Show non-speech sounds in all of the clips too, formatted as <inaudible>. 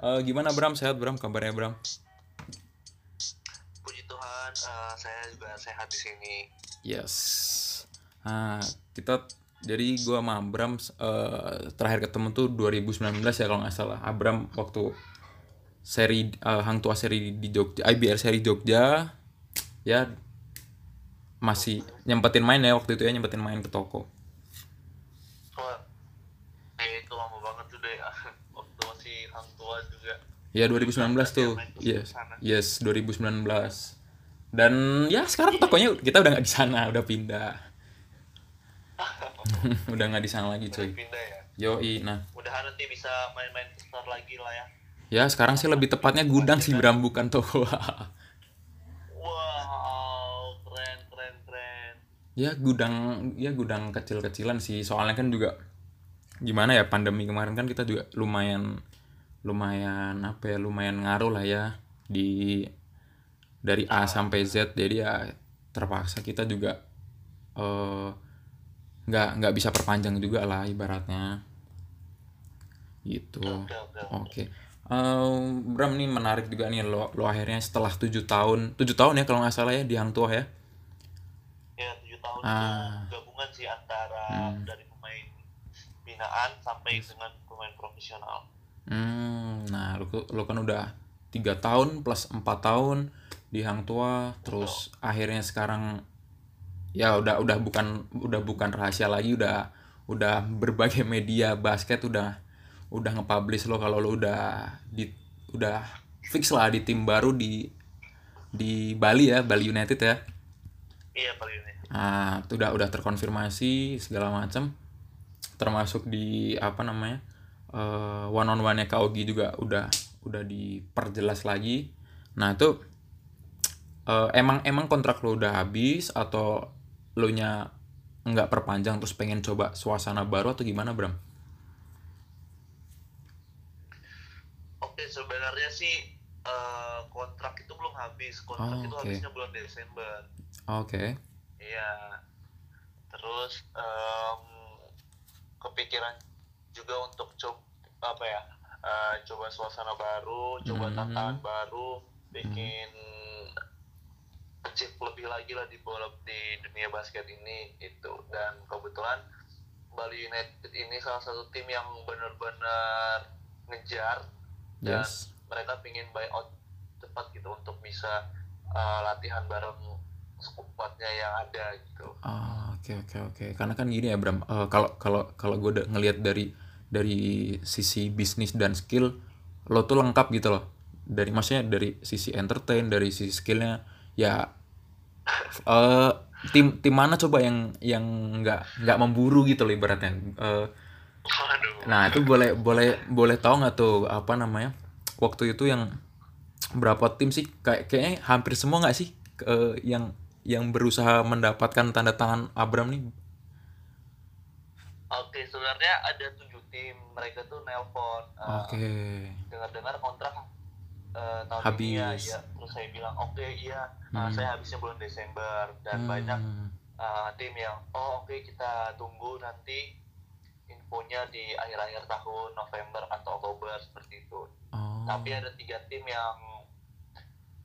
Eh, gimana Bram? Sehat Bram? Kabarnya Bram? Puji Tuhan, eh, saya juga sehat di sini. Yes. Nah, kita jadi gua sama Abram eh, terakhir ketemu tuh 2019 ya kalau nggak salah. Abram waktu seri eh, Hang Tua seri di Jogja, IBR seri Jogja ya masih nyempetin main ya waktu itu ya nyempetin main ke toko. Wah, eh, itu lama banget tuh deh. Waktu masih hang tua juga. Ya 2019 tuh. Yes. Yes, 2019. Dan ya sekarang tokonya kita udah nggak di sana, udah pindah. <laughs> udah nggak di sana lagi cuy. Pindah ya. Yoi, nah Mudahan nanti bisa main-main ke store lagi lah ya. Ya sekarang sih lebih tepatnya gudang sih Bram bukan toko. Wow, keren, keren, keren. ya gudang ya gudang kecil-kecilan sih soalnya kan juga gimana ya pandemi kemarin kan kita juga lumayan lumayan apa ya lumayan ngaruh lah ya di dari A sampai Z jadi ya terpaksa kita juga eh nggak nggak bisa perpanjang juga lah ibaratnya gitu Oke. Oke. Em, Bram nih menarik juga nih lo lo akhirnya setelah tujuh tahun tujuh tahun ya kalau nggak salah ya di Hang Tuah ya. Ya, tujuh tahun Ah. gabungan sih antara Hmm. dari pemain binaan sampai dengan pemain profesional. Hmm, nah lo, lo kan udah tiga tahun plus empat tahun di Hang Tuah, terus akhirnya sekarang ya udah udah bukan udah bukan rahasia lagi udah udah berbagai <laughs> media basket udah udah nge-publish lo kalau lo udah di udah fix lah di tim baru di di Bali ya Bali United ya. Iya, paling ini. Ah, itu udah udah terkonfirmasi segala macam. Termasuk di apa namanya? Eh one on one-nya Kaogi juga udah udah diperjelas lagi. Nah, itu eh, emang emang kontrak lo udah habis atau lo nya nggak perpanjang terus pengen coba suasana baru atau gimana, Bram? Oke, sebenarnya sih eh, kontrak itu belum habis. Kontrak Oh, itu habisnya bulan Desember. Oke. Iya. Terus em, kepikiran juga untuk coba apa ya? eh, coba suasana baru, coba Mhm. tantangan baru, bikin achieve lebih lagi lah di bola di dunia basket ini itu dan kebetulan Bali United ini salah satu tim yang benar-benar ngejar dan Yes. mereka pingin buyout cepat gitu untuk bisa uh, latihan bareng skuadnya yang ada gitu. Ah, oke oke oke. Karena kan gini ya Bram, Eh, kalau kalau kalau gue udah ngelihat dari dari sisi bisnis dan skill, lo tuh lengkap gitu loh. Dari maksudnya dari sisi entertain, dari sisi skillnya, ya eh tim tim mana coba yang yang nggak nggak memburu gitu loh ibaratnya. Waduh. nah itu boleh boleh boleh tahu nggak tuh apa namanya waktu itu yang berapa tim sih kayak kayaknya hampir semua nggak sih eh, yang yang berusaha mendapatkan tanda tangan Abram nih Oke, sebenarnya ada tujuh tim. Mereka tuh nelpon. uh, oke Dengar-dengar kontrak uh, tahun Habis. ini ya, iya. Terus saya bilang, oke iya, uh, Hmm. saya habisnya bulan Desember. Dan banyak Hmm, uh, tim yang, oh oke kita tunggu nanti infonya di akhir-akhir tahun November atau Oktober seperti itu. oh Tapi ada tiga tim yang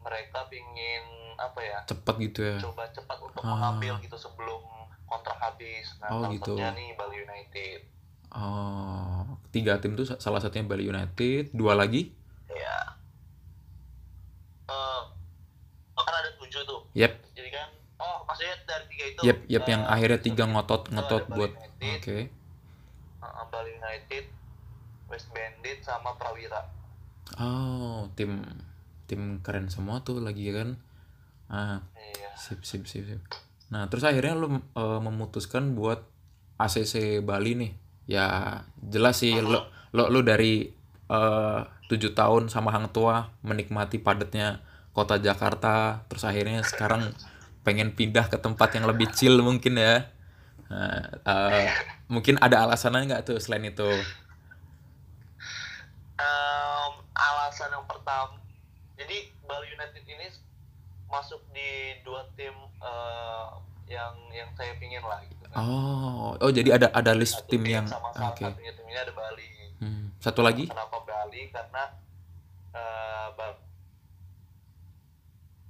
mereka pingin apa ya cepet gitu ya coba cepat untuk Ah. mengambil gitu sebelum kontrak habis. Nah, Oh, gitu. nih Bali United. oh tiga tim tuh salah satunya Bali United dua lagi Ya. Eh, kan ada tujuh tuh. yep Jadi kan, oh maksudnya dari tiga itu. yep yep yang eh, akhirnya tiga ngotot ngotot buat oke eh, Bali United, West Bandit sama Prawira. oh tim tim keren semua tuh lagi kan ah Iya. Sip, sip, sip, sip. Nah, terus akhirnya lu eh, memutuskan buat ACC Bali nih. Ya, jelas sih lo lo lu dari eh, tujuh tahun sama Hang Tua menikmati padatnya kota Jakarta, terus akhirnya sekarang pengen pindah ke tempat yang lebih chill mungkin ya. Nah, eh, mungkin ada alasannya nggak tuh selain itu? Em, alasan yang pertama, jadi Bali United ini masuk di dua tim eh, yang yang saya pingin lah gitu kan. Oh, oh jadi ada ada list Satu tim yang sama salah oke. satunya timnya ada Bali. Hmm, Satu lagi? Kenapa Bali? Karena eh, ba-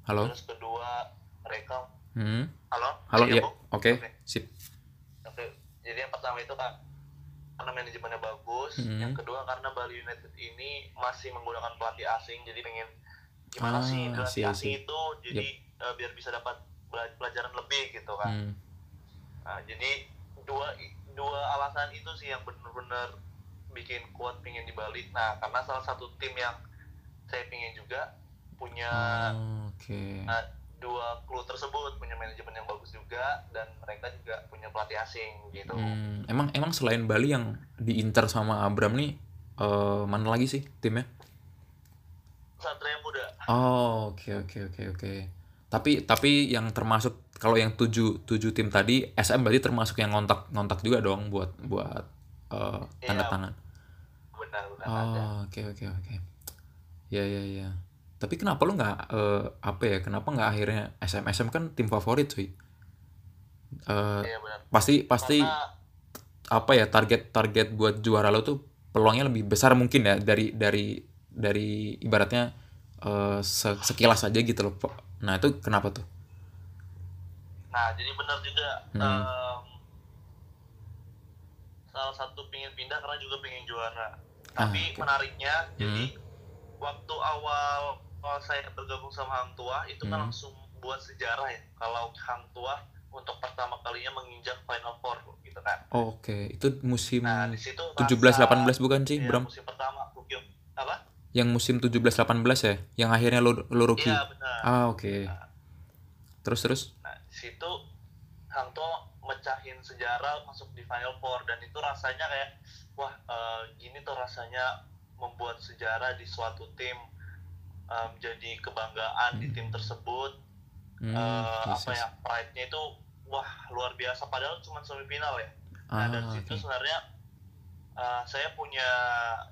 halo terus kedua mereka hmm. halo halo Iya, ya oke Oke. sip jadi yang pertama itu kan karena manajemennya bagus, Hmm. yang kedua karena Bali United ini masih menggunakan pelatih asing, jadi pengen gimana Ah, sih itu jadi eh, biar bisa dapat bela- pelajaran lebih gitu kan. hmm. Nah, jadi dua dua alasan itu sih yang benar-benar bikin kuat pengen di Bali. Nah, karena salah satu tim yang saya pengen juga punya Oh, oke Nah, dua klub tersebut punya manajemen yang bagus juga dan mereka juga punya pelatih asing gitu. Hmm, emang emang selain Bali yang diinter sama Abram nih eh, mana lagi sih timnya Satria. Oh, oke oke oke oke. Tapi tapi yang termasuk kalau yang tujuh tujuh tim tadi SM berarti termasuk yang ngontak ngontak juga dong buat buat eh, tanda tangan. Benar. Oh, oke oke oke. Ya ya ya. Tapi kenapa lu nggak eh, apa ya? Kenapa nggak akhirnya SM SM kan tim favorit cuy. Eh, Iya benar. pasti pasti Karena apa ya target target buat juara lo tuh peluangnya lebih besar mungkin ya dari dari dari ibaratnya se- sekilas aja gitu loh. Pak. Nah itu kenapa tuh? nah jadi benar juga Hmm. em, salah satu pengen pindah karena juga pengen juara. Ah, Tapi oke. menariknya Hmm. jadi waktu awal, awal saya bergabung sama Hang Tua itu kan Hmm. langsung buat sejarah ya. Kalau Hang Tua untuk pertama kalinya menginjak Final Four gitu kan. Oh, Oke, itu musim Nah, di situ 17-18 bukan sih, Iya, Bram? musim pertama Tokyo. Apa? Yang musim 17-18 ya? Yang akhirnya lo, lo rookie? Iya, benar. Ah, oke. Terus, terus? Nah, situ Hang Tua mecahin sejarah masuk di Final Four dan itu rasanya kayak wah eh, gini tuh rasanya membuat sejarah di suatu tim eh, menjadi kebanggaan di tim tersebut Hmm, yes, apa yes. ya pride-nya itu wah luar biasa padahal cuma semifinal ya nah Ah, dari situ oke. sebenarnya eh, saya punya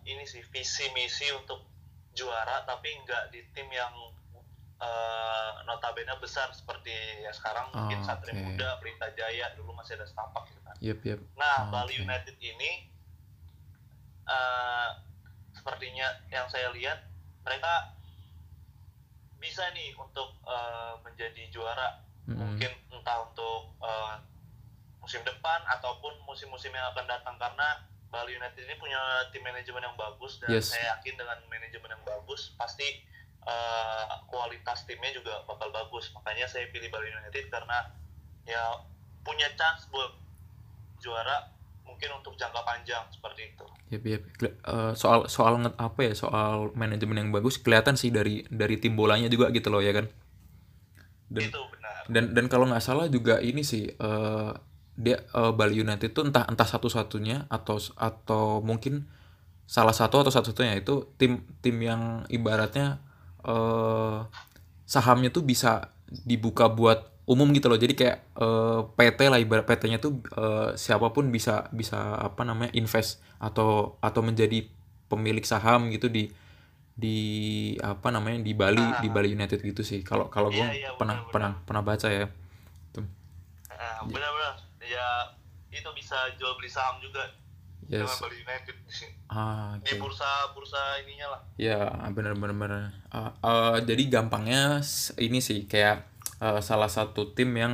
ini sih visi misi untuk juara tapi nggak di tim yang eh, notabene besar seperti ya sekarang mungkin Oh, Satria oke. Muda, Pelita Jaya dulu masih ada setapak gitu kan. Yep, yep. Nah, Oh, Bali oke. United ini eh, sepertinya yang saya lihat mereka bisa nih untuk eh, menjadi juara Mm-mm. mungkin entah untuk eh, musim depan ataupun musim-musim yang akan datang karena Bali United ini punya tim manajemen yang bagus dan Yes. saya yakin dengan manajemen yang bagus pasti eh, kualitas timnya juga bakal bagus makanya saya pilih Bali United karena ya punya chance buat juara mungkin untuk jangka panjang seperti itu Yep, yep. Eh, soal soal apa ya? Soal manajemen yang bagus kelihatan sih dari dari tim bolanya juga gitu loh ya kan. Dan itu benar dan dan kalau nggak salah juga ini sih eh, dia eh, Bali United itu entah entah satu-satunya atau atau mungkin salah satu atau satu-satunya. Itu tim tim yang ibaratnya eh sahamnya tuh bisa dibuka buat umum gitu loh. Jadi kayak eh, PT lah ibarat PT-nya tuh eh, siapa pun bisa bisa apa namanya invest atau atau menjadi pemilik saham gitu di di apa namanya di Bali di Bali United gitu sih. Kalau kalau gue Iya, iya, pernah benar, pernah pernah baca ya. Tuh. Benar-benar ya itu bisa jual beli saham juga dengan yes Bali United di <laughs> sini ah di oke bursa bursa ininya lah Ya, bener-bener. bener. Uh, uh, jadi gampangnya ini sih kayak uh, salah satu tim yang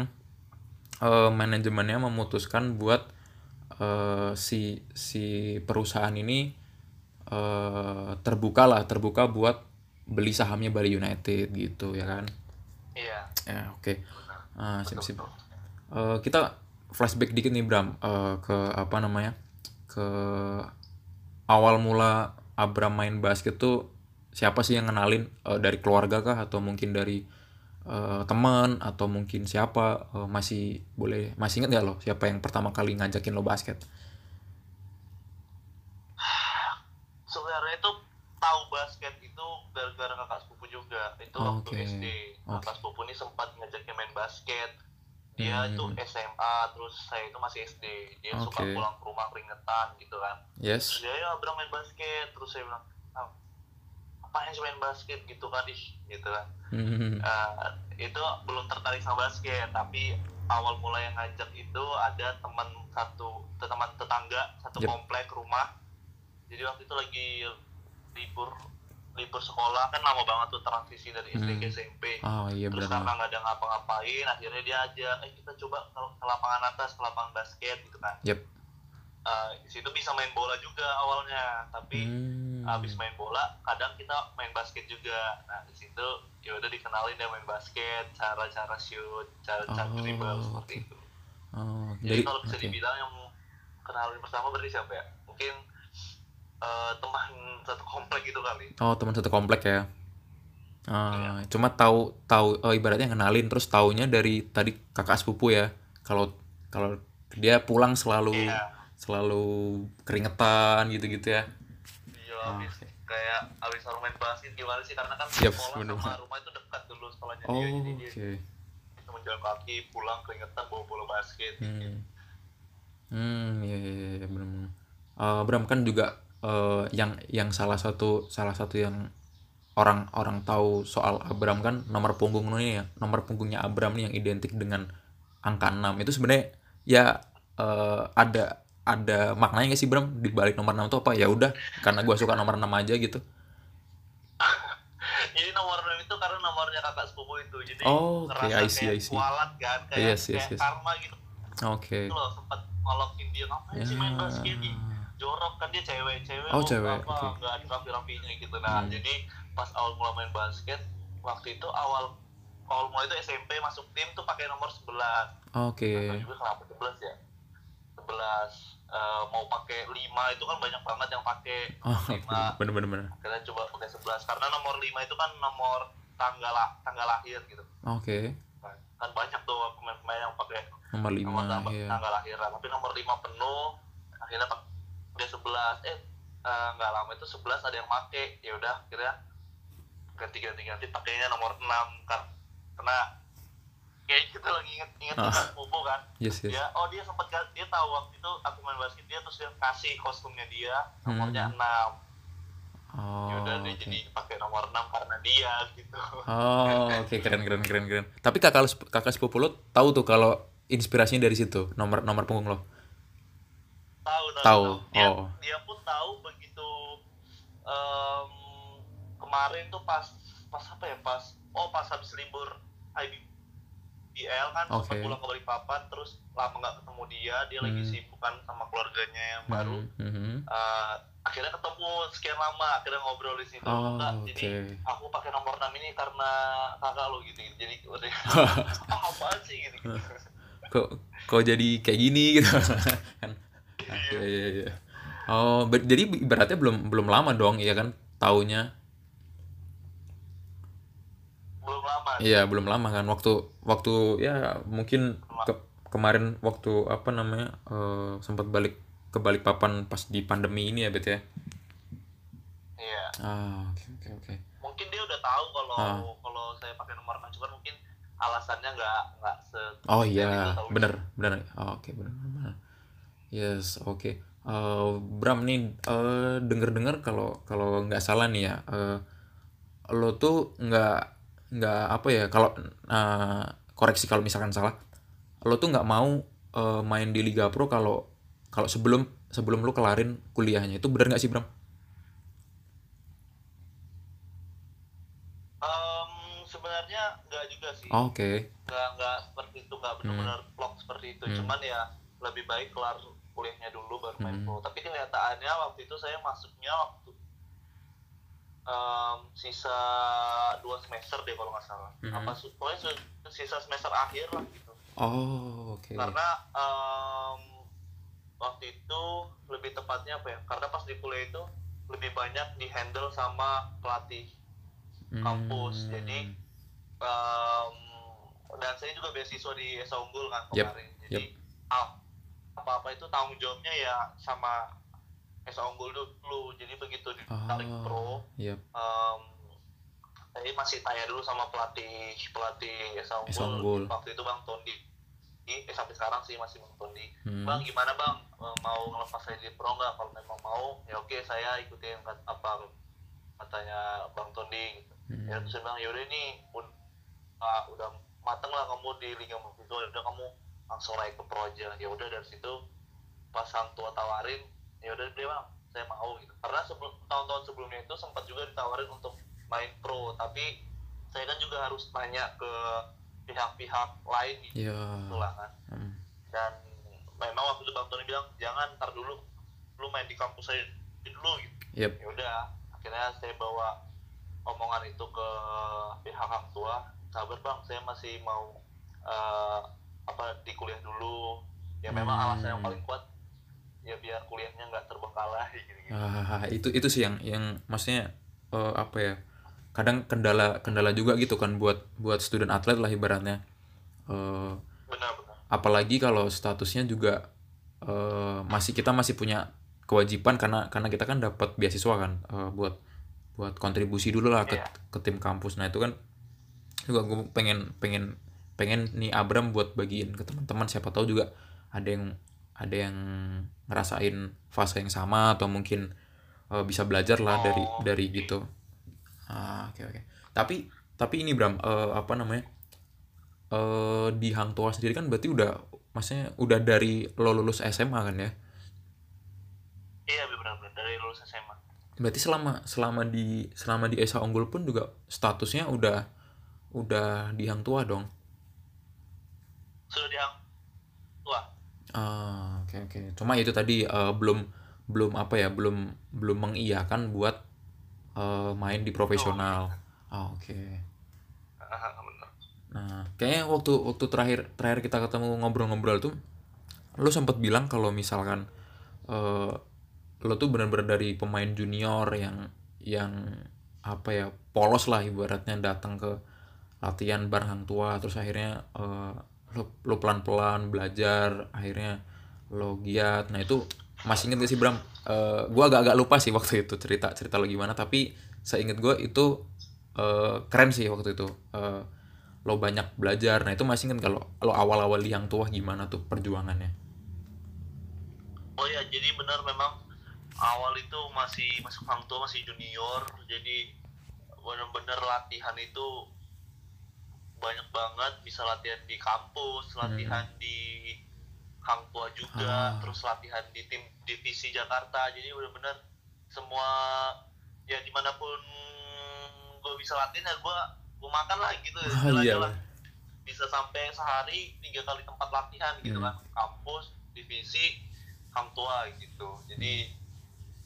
uh, manajemennya memutuskan buat uh, si si perusahaan ini uh, terbuka lah, terbuka buat beli sahamnya Bali United gitu ya kan. iya Ya, oke. Ah, sip sip. Eh, kita flashback dikit nih Bram. Eh, ke apa namanya? ke awal mula Abram main basket tuh siapa sih yang kenalin Eh, dari keluarga kah? Atau mungkin dari eh, teman? Atau mungkin siapa? Eh, masih boleh masih inget nggak lo siapa yang pertama kali ngajakin lo basket? sebenarnya itu tahu basket itu gara-gara kakak sepupu juga. Itu waktu Oke, SD. Oke. kakak sepupu ini sempat ngajakin main basket dia Hmm. itu SMA terus saya itu masih SD dia suka Oke. pulang ke rumah keringetan gitu kan Yes. terus dia ya berang main basket terus saya bilang ah, apaan sih main basket gitu kan ih gitu kan Hmm. Eh, itu belum tertarik sama basket tapi awal mulai yang ngajak itu ada teman satu teman tetangga satu Yep. komplek rumah jadi waktu itu lagi libur libur sekolah kan lama banget tuh transisi dari SD Hmm. ke SMP oh iya terus karena nggak ada ngapa-ngapain akhirnya dia aja eh kita coba ke, ke lapangan atas ke lapangan basket gitu kan Yep. Eh, di situ bisa main bola juga awalnya tapi Hmm. habis main bola kadang kita main basket juga nah di situ ya udah dikenalin dia main basket cara-cara shoot cara-cara Oh, dribble seperti oke. itu oh jadi dari kalau bisa oke. dibilang yang kenalin pertama berarti siapa ya mungkin eh, teman satu komplek gitu kali. Oh teman satu komplek ya. Ah, Iya. cuma tahu tahu oh, ibaratnya kenalin terus taunya dari tadi kakak sepupu ya. Kalau kalau dia pulang selalu iya. selalu keringetan gitu-gitu ya. Iya Oh, habis oke. kayak baru main basket gimana sih? Karena kan Yap, sekolah bener. sama rumah itu dekat dulu sekolahnya oh dia jadi dia oke. bisa menjalan kaki pulang keringetan bawa bola basket hmm. hmm iya iya iya benar Eh, Bram kan juga eh, yang yang salah satu salah satu yang orang orang tahu soal Abram kan nomor punggung ini ya nomor punggungnya Abram nih yang identik dengan angka 6 itu sebenarnya ya eh, ada ada maknanya nggak sih Bram? Di balik nomor 6 itu apa? Ya udah karena gua suka nomor 6 aja gitu. <laughs> Jadi nomor 6 itu karena nomornya kakak sepupu itu jadi Oh, oke, ngerasa I see, kayak I see. kualat kan kayak, Yes, yes, kayak yes. karma gitu. Oke. Loh sempat ngolokin dia ngapain sih main basket jorok kan dia cewek cewek Oh, cewek, apa oke. nggak ada rapi rapinya gitu. Nah Hmm. jadi pas awal mulai main basket waktu itu awal awal mulai itu SMP masuk tim tuh pakai nomor 11 oke. Tahu juga kenapa 11 ya. 11 Eh, mau pakai 5 itu kan banyak banget yang pakai oh 5 bener bener bener. Kita coba pakai 11 karena nomor 5 itu kan nomor tanggal tanggal lahir gitu. Oke. Kan banyak tuh pemain-pemain yang pakai nomor 5 nomor tanggal, ya tanggal lahiran tapi nomor 5 penuh akhirnya pak dia 11 eh eh, nggak lama itu 11 ada yang make ya udah akhirnya ganti ganti ganti pakainya nomor 6 kan karena kayak kita lagi inget inget Ah. kan pupu kan yes yes dia oh dia sempat dia tahu waktu itu aku main basket dia terus dia kasih kostumnya dia nomornya Hmm. 6 oh ya udah dia oke. jadi pakai nomor 6 karena dia gitu Oh, oke keren keren keren keren. Tapi kakak kakak sepupu lo tahu tuh kalau inspirasinya dari situ, nomor nomor punggung lo. Tahu Tahu, dia, oh. dia pun tahu begitu em, kemarin tuh pas pas apa ya pas oh pas habis libur IBL kan sempat Oke. pulang ke Balikpapan terus lama nggak ketemu dia dia lagi Hmm. sibuk kan sama keluarganya yang baru Hmm, hmm. Eh, akhirnya ketemu sekian lama akhirnya ngobrol di situ Oh, Enggak, oke. jadi aku pakai nomor 6 ini karena kakak lo gitu, gitu. jadi <laughs> udah ah, <laughs> apaan sih gitu, gitu. kok kok jadi kayak gini gitu <laughs> kan? Ah, Iya iya iya. Oh, ber- jadi ibaratnya belum belum lama dong, iya kan? Taunya. belum lama Iya, belum lama kan. Waktu waktu ya mungkin ke- kemarin waktu apa namanya? eh, sempat balik ke Balikpapan pas di pandemi ini ya, Bet ya. iya Ah, oke oke oke. mungkin dia udah tahu kalau Ah. kalau saya pakai nomor 6 cuman mungkin alasannya nggak nggak se Oh iya, bener, bener. Oh, Oke, bener, bener, bener. Yes, oke. Eh, Bram nih, eh, denger-dengar kalau kalau nggak salah nih ya, eh, lo tuh nggak nggak apa ya? Kalau eh, koreksi kalau misalkan salah, lo tuh nggak mau eh, main di Liga Pro kalau kalau sebelum sebelum lo kelarin kuliahnya itu bener nggak sih Bram? Em, sebenarnya nggak juga sih Oke, nggak nggak seperti itu nggak benar-benar vlog seperti itu Hmm. cuman ya lebih baik kelar kuliahnya dulu baru main Hmm. pro tapi kenyataannya waktu itu saya masuknya waktu em, sisa dua semester deh kalau nggak salah Hmm. apa pokoknya sisa semester akhir lah gitu Oh oke. karena em, waktu itu lebih tepatnya apa ya karena pas di kuliah itu lebih banyak di handle sama pelatih kampus. Hmm. Jadi, em, dan saya juga beasiswa di Esa Unggul kan Yep, kemarin jadi apa apa itu tanggung jawabnya ya sama Esa Unggul dulu jadi begitu ditarik Ah, pro Yap. em, saya masih tanya dulu sama pelatih pelatih Esa Unggul, Esa Unggul. waktu itu Bang Tondi eh, sampai sekarang sih masih Bang Tondi Hmm. Bang gimana Bang Eh, mau ngelepas saya di pro nggak kalau memang mau ya oke saya ikutin apa katanya Bang Tondi gitu. Hmm. ya terus bilang yaudah ini udah, ah, udah mateng lah kamu di Liga itu udah kamu langsung naik ke pro aja ya udah dari situ pas sang tua tawarin ya udah deh bang saya mau gitu karena sebelum tahun-tahun sebelumnya itu sempat juga ditawarin untuk main pro tapi saya kan juga harus tanya ke pihak-pihak lain gitu Iya. lah kan Hmm. dan memang waktu itu bang Tony bilang jangan ntar dulu lu main di kampus saya dulu gitu Yep. ya udah akhirnya saya bawa omongan itu ke pihak hang tua sabar bang saya masih mau eh, apa di kuliah dulu ya memang Hmm. alasan yang paling kuat ya biar kuliahnya nggak terbengkalai gitu gitu Ah, itu itu sih yang yang maksudnya eh, apa ya? Kadang kendala kendala juga gitu kan buat buat student atlet lah ibaratnya. Eh, benar-benar apalagi kalau statusnya juga eh, masih kita masih punya kewajiban karena karena kita kan dapat beasiswa kan eh, buat buat kontribusi dulu lah ke Iya. ke tim kampus. Nah, itu kan juga gue pengen pengen pengen nih Abram buat bagiin ke teman-teman siapa tahu juga ada yang ada yang ngerasain fase yang sama atau mungkin eh, bisa belajar lah dari Oh, dari oke. gitu. Ah, oke oke. Tapi tapi ini Bram eh, apa namanya? eh di Hang Tuah sendiri kan berarti udah maksudnya udah dari lo lulus SMA kan ya? iya benar-benar dari lulus SMA Berarti selama selama di selama di Esa Unggul pun juga statusnya udah udah di Hang Tuah dong. Sudah di hang tua Ah, oke oke. Cuma itu tadi eh, belum belum apa ya, belum belum mengiyakan buat eh, main di profesional. Ah, oke. benar Nah, kayaknya waktu waktu terakhir terakhir kita ketemu ngobrol-ngobrol tuh lu sempat bilang kalau misalkan eh lo tuh benar-benar dari pemain junior yang yang apa ya polos lah ibaratnya datang ke latihan bareng hang tua terus akhirnya eh, lo lo pelan-pelan belajar akhirnya lo giat. Nah itu masih inget gak sih Bram? Eh, gua agak-agak lupa sih waktu itu cerita cerita lo gimana tapi seinget gue itu eh, keren sih waktu itu. Eh, lo banyak belajar. Nah itu masih inget kalau lo awal-awal di hang tua gimana tuh perjuangannya? Oh ya jadi benar memang awal itu masih masuk hang tua masih junior. Jadi benar-benar latihan itu banyak banget bisa latihan di kampus latihan di hang tua juga Ah. terus latihan di tim divisi Jakarta jadi benar-benar semua ya di mana pun gue bisa latihan ya gue gue makan lah gitu Ah, istilahnya iya, lah bisa sampai sehari tiga kali tempat latihan gitu Hmm. kan kampus divisi hang tua gitu jadi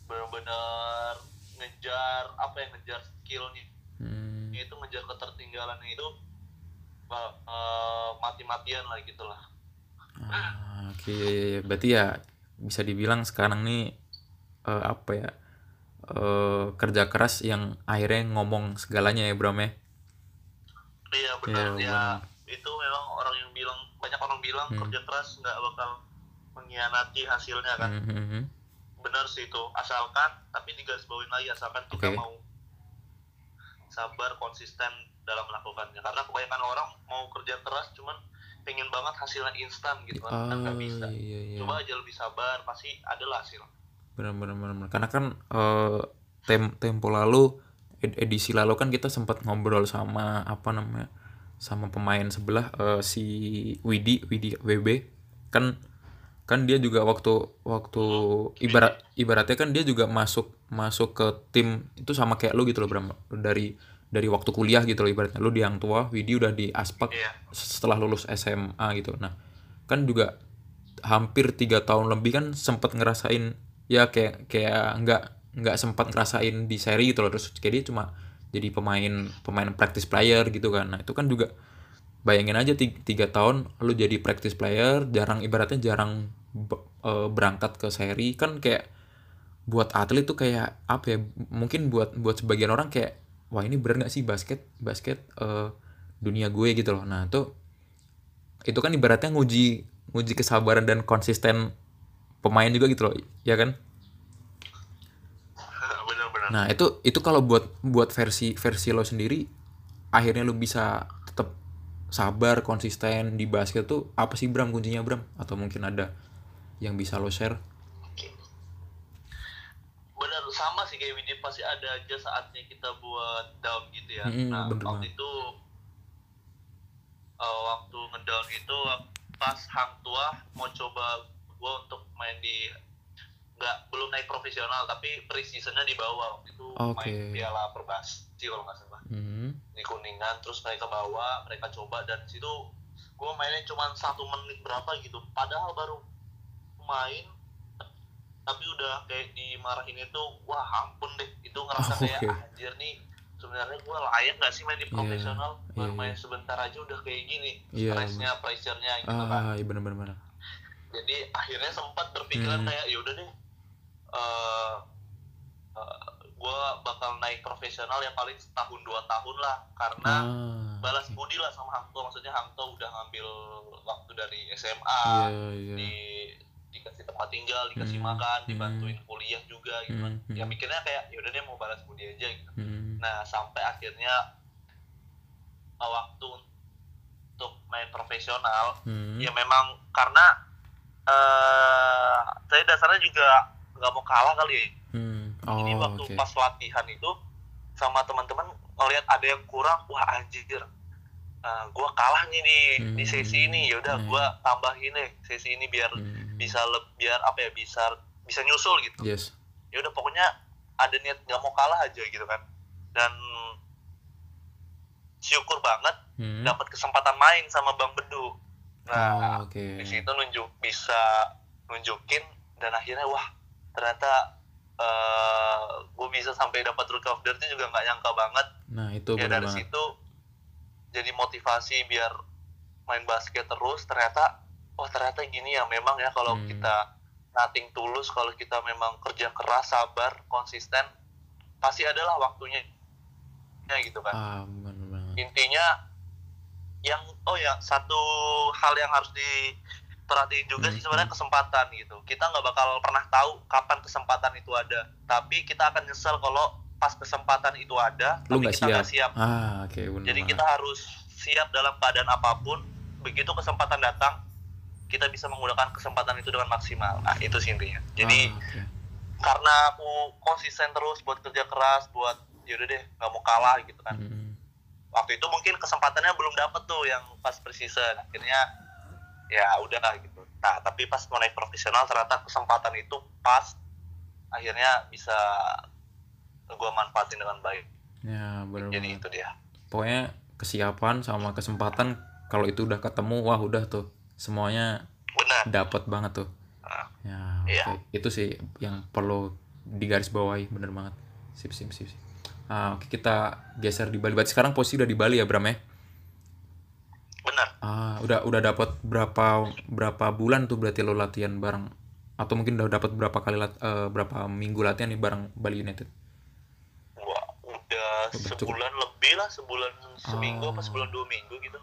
benar-benar ngejar apa ya ngejar skillnya Hmm. itu ngejar ketertinggalannya itu eh, mati-matian lah gitu lah Ah, Oke, iya. berarti ya bisa dibilang sekarang nih eh, apa ya eh, kerja keras yang akhirnya ngomong segalanya ya Bram ya. iya benar Iya, ya itu memang orang yang bilang banyak orang bilang Hmm. kerja keras nggak bakal mengkhianati hasilnya kan Hmm, hmm, hmm. benar sih itu asalkan tapi digarisbawahin lagi asalkan kita Oke. mau sabar konsisten dalam melakukannya. Karena kebanyakan orang mau kerja keras cuman pengen banget hasilnya instan gitu kan. Kan Oh nggak bisa. iya iya. coba aja lebih sabar pasti ada lah hasil. Benar benar benar. Karena kan eh, tem tempo lalu ed- edisi lalu kan kita sempat ngobrol sama apa namanya sama pemain sebelah eh, si Widi Widi WB kan kan dia juga waktu waktu ibarat ibaratnya kan dia juga masuk masuk ke tim itu sama kayak lu gitu loh Bram. Dari dari waktu kuliah gitu loh ibaratnya. Lu di Hang Tua Widi udah di Aspak iya. setelah lulus SMA gitu. Nah kan juga hampir tiga tahun lebih kan sempat ngerasain ya kayak kayak nggak nggak sempat ngerasain di seri gitu loh. Terus kayak dia cuma jadi pemain pemain practice player gitu kan. Nah itu kan juga bayangin aja ti- tiga tahun lu jadi practice player jarang ibaratnya jarang eh, berangkat ke seri kan kayak buat atlet tuh kayak apa ya mungkin buat buat sebagian orang kayak wah ini bener nggak sih basket basket eh, dunia gue gitu loh. Nah itu itu kan ibaratnya nguji nguji kesabaran dan konsisten pemain juga gitu loh ya kan? <laughs> Nah itu itu kalau buat buat versi versi lo sendiri akhirnya lo bisa sabar konsisten di basket tuh apa sih Bram? Kuncinya Bram? Atau mungkin ada yang bisa lo share? Benar sama sih kayak Widi pasti ada aja saatnya kita buat down gitu ya. Mm-mm, nah bener waktu banget. itu eh, waktu ngedown itu pas hang tua mau coba gue untuk main di nggak belum naik profesional tapi pre-seasonnya di bawah waktu itu Oke. main piala perbasi sih kalau nggak salah Hmm. di kuningan terus mereka bawa mereka coba dan situ gue mainnya cuma satu menit berapa gitu padahal baru main tapi udah kayak dimarahin itu wah ampun deh itu ngerasa Oh, <laughs> kayak oke. anjir nih sebenarnya gue layak gak sih main di Iya, profesional baru iya, main iya. sebentar aja udah kayak gini Iya, stressnya pressure-nya gitu kan Ah, iya benar benar benar. jadi akhirnya sempat berpikiran Hmm. kayak yaudah deh eh gue bakal naik profesional ya paling setahun dua tahun lah karena Ah. balas budi lah sama Hangto maksudnya Hangto udah ngambil waktu dari SMA Iya, iya. di dikasih tempat tinggal dikasih Hmm, makan hmm. dibantuin kuliah juga gitu kan Hmm, ya hmm. mikirnya kayak yaudah deh mau balas budi aja gitu Hmm. nah sampai akhirnya uh, waktu untuk main profesional ya memang karena eh saya dasarnya juga nggak mau kalah kali ya Hmm. jadi Oh, waktu oke. pas latihan itu sama teman-teman ngelihat ada yang kurang wah anjir uh, gua kalah nih di di sesi ini ya udah Hmm. gua tambahin deh sesi ini biar Hmm. bisa le- biar apa ya bisa bisa nyusul gitu Yes. ya udah pokoknya ada niat nggak mau kalah aja gitu kan dan syukur banget Hmm. dapat kesempatan main sama Bang Bedu nah Oh, oke. di situ nunjuk bisa nunjukin dan akhirnya wah ternyata gue bisa sampai dapat rookie of the year itu juga nggak nyangka banget Nah, itu ya benar dari banget. situ jadi motivasi biar main basket terus ternyata oh ternyata gini ya memang ya kalau Hmm. kita nothing tulus kalau kita memang kerja keras sabar konsisten pasti adalah waktunya ya gitu kan Ah, benar banget. intinya yang oh ya satu hal yang harus diperhatiin juga Hmm, sih sebenarnya kesempatan gitu. Kita nggak bakal pernah tahu kapan kesempatan itu ada. Tapi kita akan nyesel kalau pas kesempatan itu ada Lu tapi nggak kita nggak siap. Ah, oke, benar jadi banget. kita harus siap dalam keadaan apa pun. Begitu kesempatan datang kita bisa menggunakan kesempatan itu dengan maksimal. Nah itu sih intinya. Jadi Ah, oke. karena aku konsisten terus buat kerja keras buat yaudah deh nggak mau kalah gitu kan. Hmm. waktu itu mungkin kesempatannya belum dapet tuh yang pas preseason. Akhirnya ya udah gitu nah tapi pas mau naik profesional ternyata kesempatan itu pas akhirnya bisa gue manfaatin dengan baik Ya, benar jadi itu dia Pokoknya kesiapan sama kesempatan kalau itu udah ketemu, wah udah tuh. Semuanya dapat banget tuh. Nah, Ya, Iya. Itu sih yang perlu digaris bawahi, bener banget. Sip, sip, sip. sip. Ah, oke kita geser di Bali. Berarti sekarang posisi udah di Bali ya, Bram ya? Ah, udah udah dapat berapa berapa bulan tuh berarti lo latihan bareng atau mungkin udah dapat berapa kali lat, eh, berapa minggu latihan nih bareng Bali United? Wah, udah cukup. sebulan lebih lah sebulan seminggu apa Oh. sebulan dua minggu gitu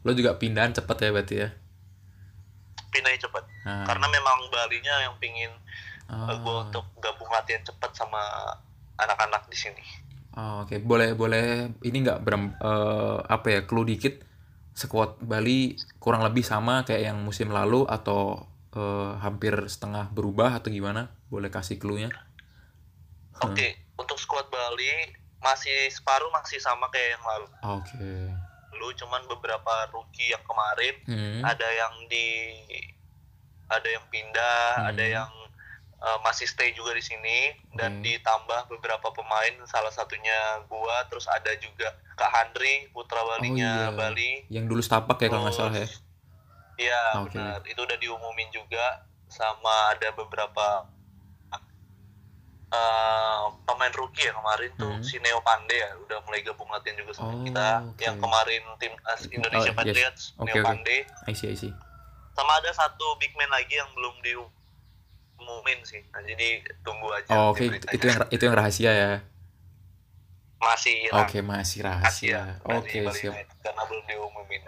Lo juga pindahan cepet ya berarti ya? pindahnya cepet Nah, karena memang Balinya yang pingin ah, gue untuk gabung latihan cepet sama anak-anak di sini ah, oke boleh boleh ini nggak Bram eh, apa ya clue dikit sekuat Bali kurang lebih sama kayak yang musim lalu atau eh, hampir setengah berubah atau gimana? Boleh kasih clue-nya? Hmm. Oke, untuk squad Bali masih separuh masih sama kayak yang lalu. Oke. Lu cuman beberapa rookie yang kemarin Hmm. ada yang di ada yang pindah, Hmm. ada yang uh, masih stay juga di sini dan Oke. ditambah beberapa pemain salah satunya gua terus ada juga Kak Handri putra Balinya iya. Bali. Yang dulu setapak ya kalau nggak salah ya. Iya, Oke. benar. Itu udah diumumin juga sama ada beberapa eh, pemain rookie ya kemarin tuh Hmm. si Neo Pandey ya udah mulai gabung latihan juga sama Oh, kita. oke. Yang kemarin tim as Indonesia Oh, yes. Patriots Oke, Neo oke. Pandey I see, I see. sama ada satu big man lagi yang belum diumumin sih. Nah, jadi tunggu aja. Oh, Oke, beritanya. itu yang itu yang rahasia ya. masih. Oke, masih Asia rahasia. Oke, Bali siap. Karena belum diumumin.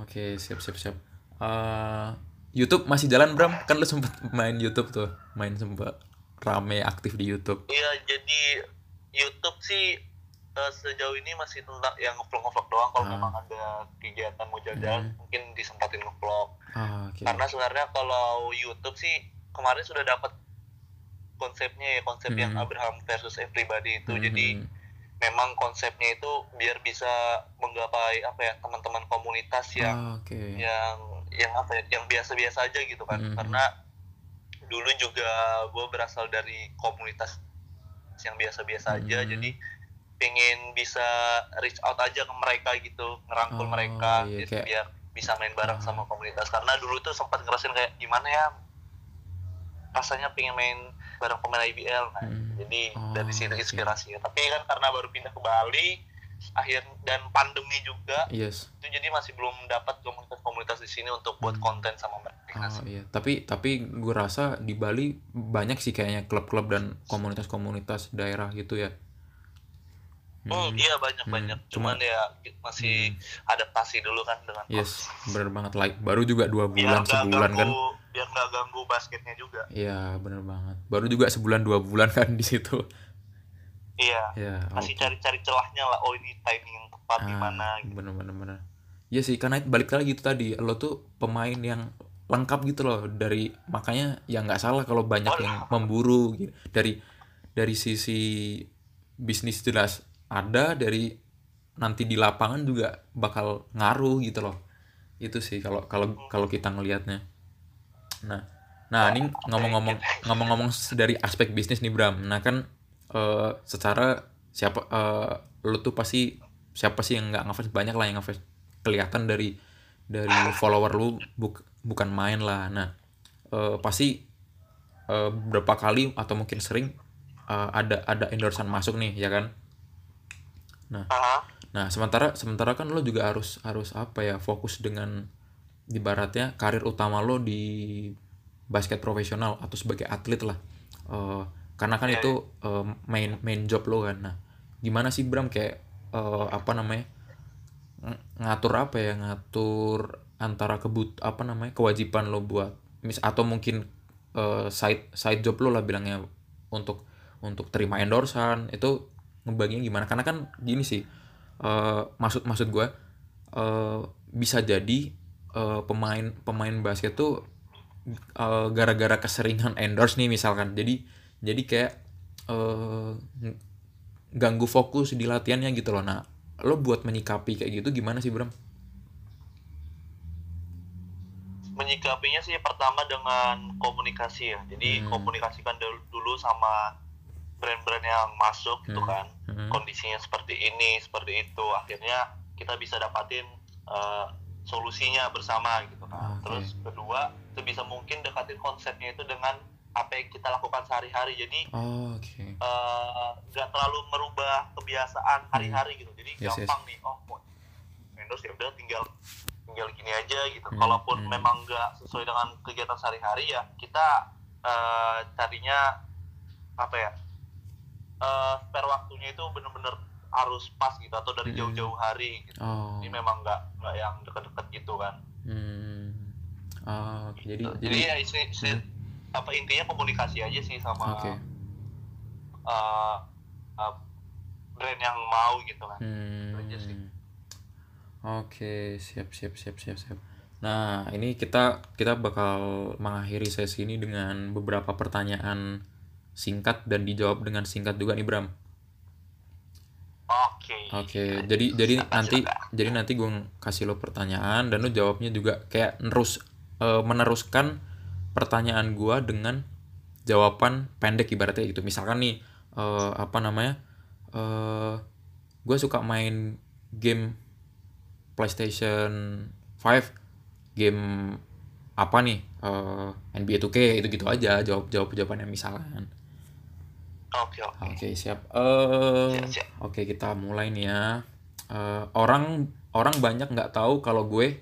Oke, siap, siap, siap. Eh, YouTube masih jalan, Bram? Kan lu sempet main YouTube tuh. Main sempet rame aktif di YouTube. Iya, jadi YouTube sih eh, sejauh ini masih tentang yang ngevlog ngevlog doang. Kalau Ah. memang ada kegiatan mau jalan, Hmm. mungkin disempatin ngevlog. Ah, oke. Karena sebenarnya kalau YouTube sih kemarin sudah dapat konsepnya ya konsep yang Hmm. Abraham versus everybody itu. Hmm, Jadi hmm, memang konsepnya itu biar bisa menggapai apa ya teman-teman komunitas yang Ah, oke. yang yang apa ya yang biasa-biasa aja gitu kan Mhm. karena dulu juga gue berasal dari komunitas yang biasa-biasa aja Mhm. jadi pengen bisa reach out aja ke mereka gitu ngerangkul Oh, mereka iya, gitu, kayak- biar bisa main bareng Ah. sama komunitas karena dulu tuh sempat ngerasain kayak gimana ya rasanya pengen main bareng pemain IBL nah, Hmm. jadi Oh, dari situ inspirasinya tapi kan karena baru pindah ke Bali akhir dan pandemi juga yes itu jadi masih belum dapat komunitas-komunitas di sini untuk buat Hmm. konten sama mereka Oh iya, tapi tapi gue rasa di Bali banyak sih kayaknya klub-klub dan komunitas-komunitas daerah gitu ya. Oh Hmm, iya banyak Hmm. Cuman- cuman ya masih adaptasi dulu kan dengan Yes, bener banget. Like baru juga dua biar bulan nggak sebulan kan? ganggu, biar nggak ganggu basketnya juga. Iya, bener banget. Baru juga sebulan dua bulan kan di situ. Iya, Ya, masih oke. cari-cari celahnya lah. Oh ini timing yang tepat di Ah, mana? gitu. bener bener bener. Iya sih, karena balik lagi gitu tadi, lo tuh pemain yang lengkap gitu loh dari makanya ya nggak salah kalau banyak Oh, yang memburu gitu. dari dari sisi bisnis jelas ada dari nanti di lapangan juga bakal ngaruh gitu loh. Itu sih kalau kalau kalau kita ngelihatnya. Nah nah ini ngomong-ngomong ngomong-ngomong dari aspek bisnis nih Bram. Nah kan eh, secara siapa eh, lu tuh pasti siapa sih yang nggak ngefans? Banyak lah yang ngefans. Kelihatan dari dari follower lu buk- bukan main lah. Nah eh, pasti eh, berapa kali atau mungkin sering eh, ada ada endorsean masuk nih ya kan Aha. Nah, sementara sementara kan lo juga harus harus apa ya fokus dengan ibaratnya karir utama lo di basket profesional atau sebagai atlet lah. Eh, karena kan Iya, itu eh, main main job lo kan. Nah, gimana sih Bram kayak eh, apa namanya ng- ngatur apa ya ngatur antara kebut apa namanya kewajiban lo buat mis atau mungkin eh, side side job lo lah bilangnya untuk untuk terima endorsan itu ngebaginya gimana karena kan gini sih eh, maksud maksud gue eh, bisa jadi eh, pemain pemain basket tuh eh, gara-gara keseringan endorse nih misalkan jadi jadi kayak ng- ganggu fokus di latihannya gitu loh nah lo buat menyikapi kayak gitu gimana sih Bram? Menyikapinya sih pertama dengan komunikasi ya. Jadi Hmm. komunikasikan dulu, dulu sama brand-brand yang masuk gitu Hmm. kan. Hmm. Kondisinya seperti ini, seperti itu. Akhirnya kita bisa dapatin eh, solusinya bersama gitu kan. Terus kedua, sebisa mungkin dekatin konsepnya itu dengan apa yang kita lakukan sehari-hari. Jadi Oh, oke. eh, nggak terlalu merubah kebiasaan hari-hari gitu. Jadi Hmm. Yes, yes. gampang nih. Oh, mau endorse ya udah tinggal tinggal gini aja gitu. Hmm, Kalaupun hmm. memang nggak sesuai dengan kegiatan sehari-hari ya kita eh, carinya apa ya? Eh spare waktunya itu bener-bener harus pas gitu atau dari Hmm. jauh-jauh hari gitu. Oh. Ini memang nggak nggak yang deket-deket gitu kan. Hmm. Oh, oke. jadi Jadi, jadi ya isi, isi- apa intinya komunikasi aja sih sama oke. eh, eh, brand yang mau gitu kan. Hmm. aja sih. Oke, siap siap siap siap siap. Nah, ini kita kita bakal mengakhiri sesi ini dengan beberapa pertanyaan singkat dan dijawab dengan singkat juga nih Bram. Oke. Oke, jadi jadi Silakan, nanti silakan. jadi nanti gue kasih lo pertanyaan dan lo jawabnya juga kayak nerus eh, meneruskan pertanyaan gua dengan jawaban pendek ibaratnya gitu. Misalkan nih eh, apa namanya? eh gue suka main game PlayStation 5 game apa nih? eh NBA 2K itu gitu aja jawab jawab jawabannya misalkan. Oke oke. Oke siap. Eh Siap, siap. oke kita mulai nih ya. Eh, orang orang banyak nggak tahu kalau gue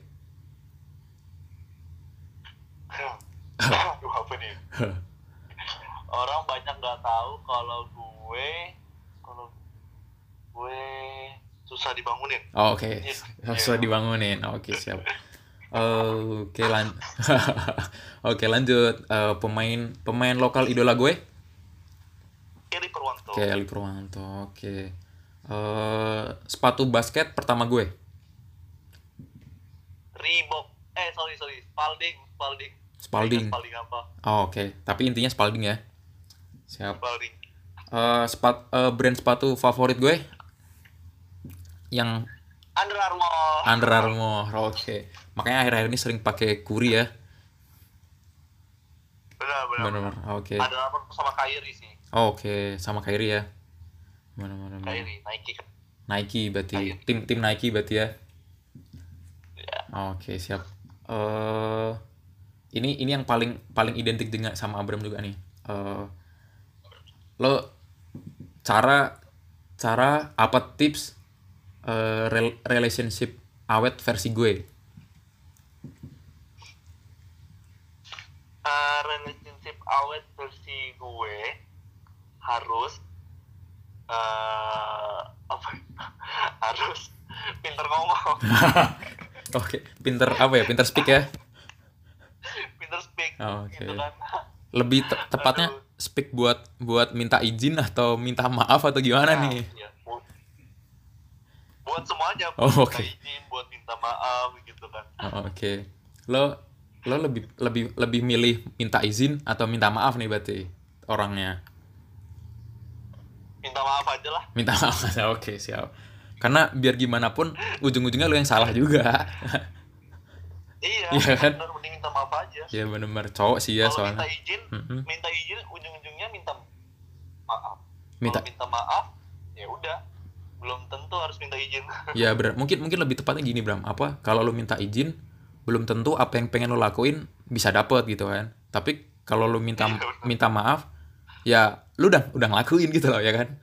Aduh apa nih? Orang banyak nggak tahu kalau gue kalau gue susah dibangunin. Oh, oke Iya. susah dibangunin. Oke siap. Eh, oke lan <laughs> oke lanjut Eh, pemain pemain lokal idola gue. Kelly Purwanto. Oke Ali Purwanto. Oke. Eh, sepatu basket pertama gue. Reebok. Eh sorry sorry. Spalding. Spalding. Spalding. Spalding apa? Oh, oke. Tapi intinya Spalding ya. Siap. Spalding. Eh, sepat eh, brand sepatu favorit gue yang Under Armour. Under Armour, oke. Makanya akhir-akhir ini sering pakai Kuri ya. Benar benar. Benar, oke. Under Armour sama Kyrie sih. Oh, oke, sama Kyrie ya. mana mana mana? Kyrie Nike. Nike berarti. Kyrie. tim tim Nike berarti ya? Ya. Oke siap. Eh ini ini yang paling paling identik dengan sama Abram juga nih. Eh lo cara cara apa tips rel- relationship awet versi gue? Eh, relationship awet versi gue harus eh apa <laughs> harus pinter ngomong <laughs> oke pinter apa ya pinter speak ya pinter speak Oh, oke. gitu kan <laughs> lebih te- tepatnya Aduh. speak buat buat minta izin atau minta maaf atau gimana Nah, nih. Bu- buat semuanya Oh, buat oke. minta izin buat minta maaf gitu kan Oh, oke lo lo lebih lebih lebih milih minta izin atau minta maaf nih berarti orangnya minta maaf aja lah. Minta maaf aja <laughs> oke siap. Karena biar gimana pun ujung-ujungnya lo yang salah juga. <laughs> Iya Iya kan? bener mending minta maaf aja. Ya bener-bener. Cowok sih ya kalau soalnya. minta izin Mm-mm. minta izin ujung-ujungnya minta maaf. Minta- kalau minta maaf ya udah. Belum tentu harus minta izin. <laughs> Ya bener mungkin mungkin lebih tepatnya gini Bram. Apa? Kalau lo minta izin belum tentu apa yang pengen lo lakuin bisa dapet gitu kan. Tapi kalau lo minta Iya, minta maaf ya lu udah udah ngelakuin gitu loh ya kan?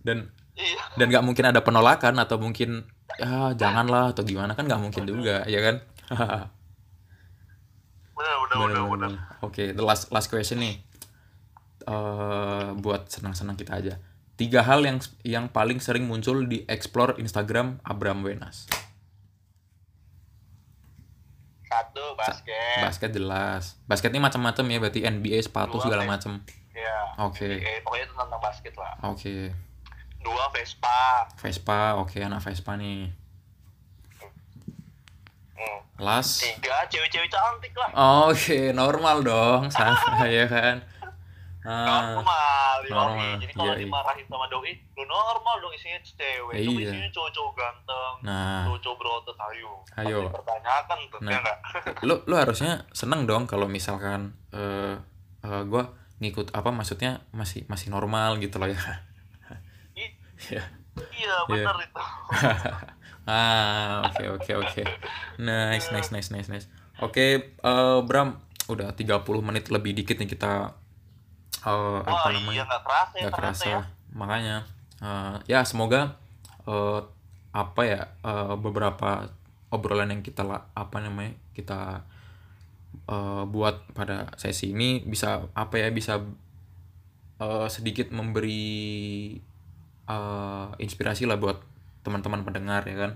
Dan iya. dan nggak mungkin ada penolakan atau mungkin ya janganlah atau gimana kan nggak mungkin juga ya kan? Bener bener Bener, oke the last last question nih. Eh buat senang-senang kita aja. Tiga hal yang yang paling sering muncul di explore Instagram Abram Wenas. Satu basket. basket jelas. Basket ini macam-macam ya berarti NBA sepatu Dua, segala macam ya Oke. NBA, pokoknya itu tentang basket lah oke dua Vespa Vespa oke anak Vespa nih hmm. last tiga cewek-cewek cantik lah oke normal dong sama <laughs> ya kan ah normal yoi. normal, jadi kalau yoi. dimarahin sama doi lu normal dong isinya cewek Iya. Isinya cowok-cowok ganteng nah cowok-cowok berotot ayo Ayo. Pasti pertanyakan tuh Nah. ya nggak lu lu harusnya seneng dong kalau misalkan eh eh, gua ngikut apa maksudnya masih masih normal gitu loh ya. Ya. iya bener itu. <laughs> Ah oke oke oke. Nice nice nice nice nice. Oke eh, Bram udah 30 menit lebih dikit nih kita eh, apa wah namanya? iya nggak kerasa ya kerasa. ya. Makanya eh, ya semoga eh, apa ya eh, beberapa obrolan yang kita apa namanya kita eh, buat pada sesi ini bisa apa ya bisa eh, sedikit memberi eh, inspirasi lah buat teman-teman pendengar ya kan?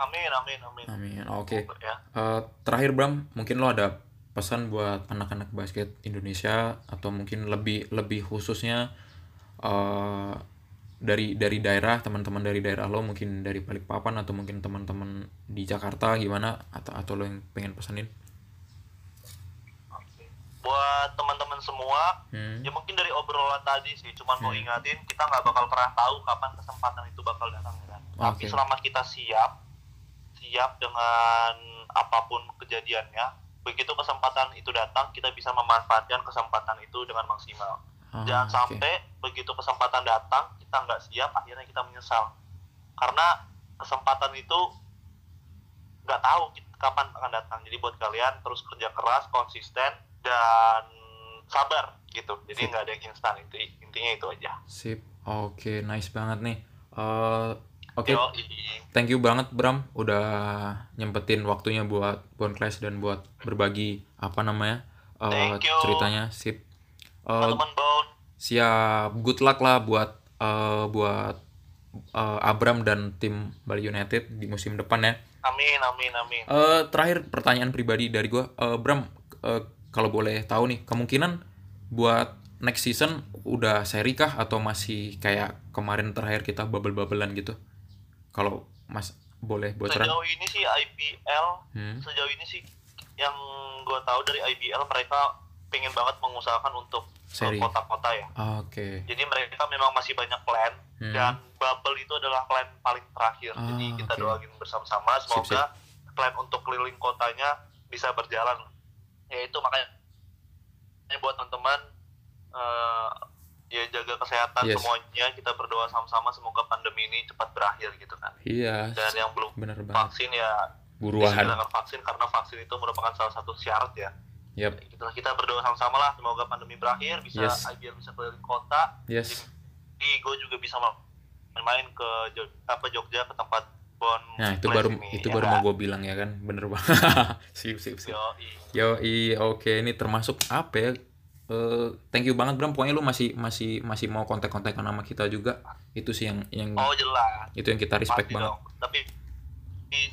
Amin amin amin. Amin oke. Ya. Eh, terakhir Bram, mungkin lo ada pesan buat anak-anak basket Indonesia atau mungkin lebih lebih khususnya eh, dari dari daerah teman-teman dari daerah lo mungkin dari Balikpapan atau mungkin teman-teman di Jakarta gimana? Atau atau lo yang pengen pesanin? Buat teman-teman semua Hmm. ya mungkin dari obrolan tadi sih cuman mau Hmm. ingatin kita nggak bakal pernah tahu kapan kesempatan itu bakal datang ya kan tapi Oke. selama kita siap siap dengan apa pun kejadiannya begitu kesempatan itu datang kita bisa memanfaatkan kesempatan itu dengan maksimal Ah, jangan oke. sampai begitu kesempatan datang kita nggak siap akhirnya kita menyesal karena kesempatan itu nggak tahu kapan akan datang jadi buat kalian terus kerja keras konsisten dan sabar gitu jadi nggak ada yang instan itu intinya itu aja Sip. Oke, nice banget nih. Eh, Oke, Yoi. thank you banget Bram udah nyempetin waktunya buat Clash dan buat berbagi apa namanya you. ceritanya. Sip. Bone siap good luck lah buat eh, buat eh, Abram dan tim Bali United di musim depan ya. amin amin amin Eh, terakhir pertanyaan pribadi dari gua, Eh, Bram, eh, kalau boleh tahu nih kemungkinan buat next season udah seri kah atau masih kayak kemarin terakhir kita bubble-bubblean gitu? Kalau Mas boleh bocoran? sejauh ini sih IPL Hmm. sejauh ini sih yang gue tahu dari IBL mereka pengen banget mengusahakan untuk ke Seri. kota-kota ya Oke. jadi mereka memang masih banyak plan Hmm. dan bubble itu adalah plan paling terakhir Ah, jadi kita oke. doain bersama-sama Sip, semoga plan untuk keliling kotanya bisa berjalan ya itu makanya ya buat teman-teman eh, ya jaga kesehatan Yes. semuanya. Kita berdoa sama-sama semoga pandemi ini cepat berakhir gitu kan. Iya dan yang belum bener banget. vaksin ya buruan. vaksin karena vaksin itu merupakan salah satu syarat ya. Yep. Kita kita berdoa sama-sama lah. Semoga pandemi berakhir bisa Yes. IBL bisa keliling kota. Yes. Jadi gue juga bisa main ke Jog- apa Jogja ke tempat Bon nah itu baru ini, itu ya baru kan? mau gue bilang ya kan bener banget <laughs> sip sip sip. Yo, i oke ini termasuk apa ya? Eh, thank you banget Bram. Pokoknya lu masih masih masih mau kontak-kontakan sama kita juga. Itu sih yang yang oh jelas itu yang kita respect pasti banget. dong tapi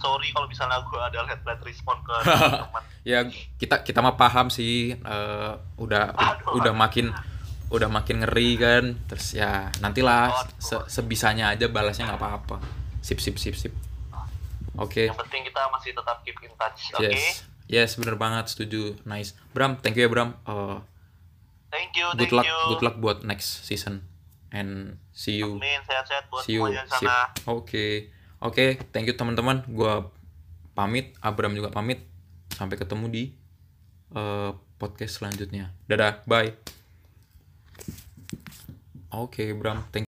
sorry kalau misalnya gue ada late late respon ke <laughs> teman Ya kita kita mah paham sih. eh, udah Aduh. udah makin udah makin ngeri kan. Terus ya nantilah se- sebisanya aja balasnya nggak apa-apa. Sip sip sip sip. Oke. yang penting kita masih tetap keep in touch oke Yes. Yes, bener banget, setuju. Nice. Bram, thank you ya Bram. Eh, thank you good thank luck, you good luck buat next season. And see you. Amin sehat-sehat buat See you. di Sip. sana Oke. Oke, thank you teman-teman. Gua pamit, Abram juga pamit. Sampai ketemu di eh, podcast selanjutnya. Dadah, bye. Oke, Bram. Thank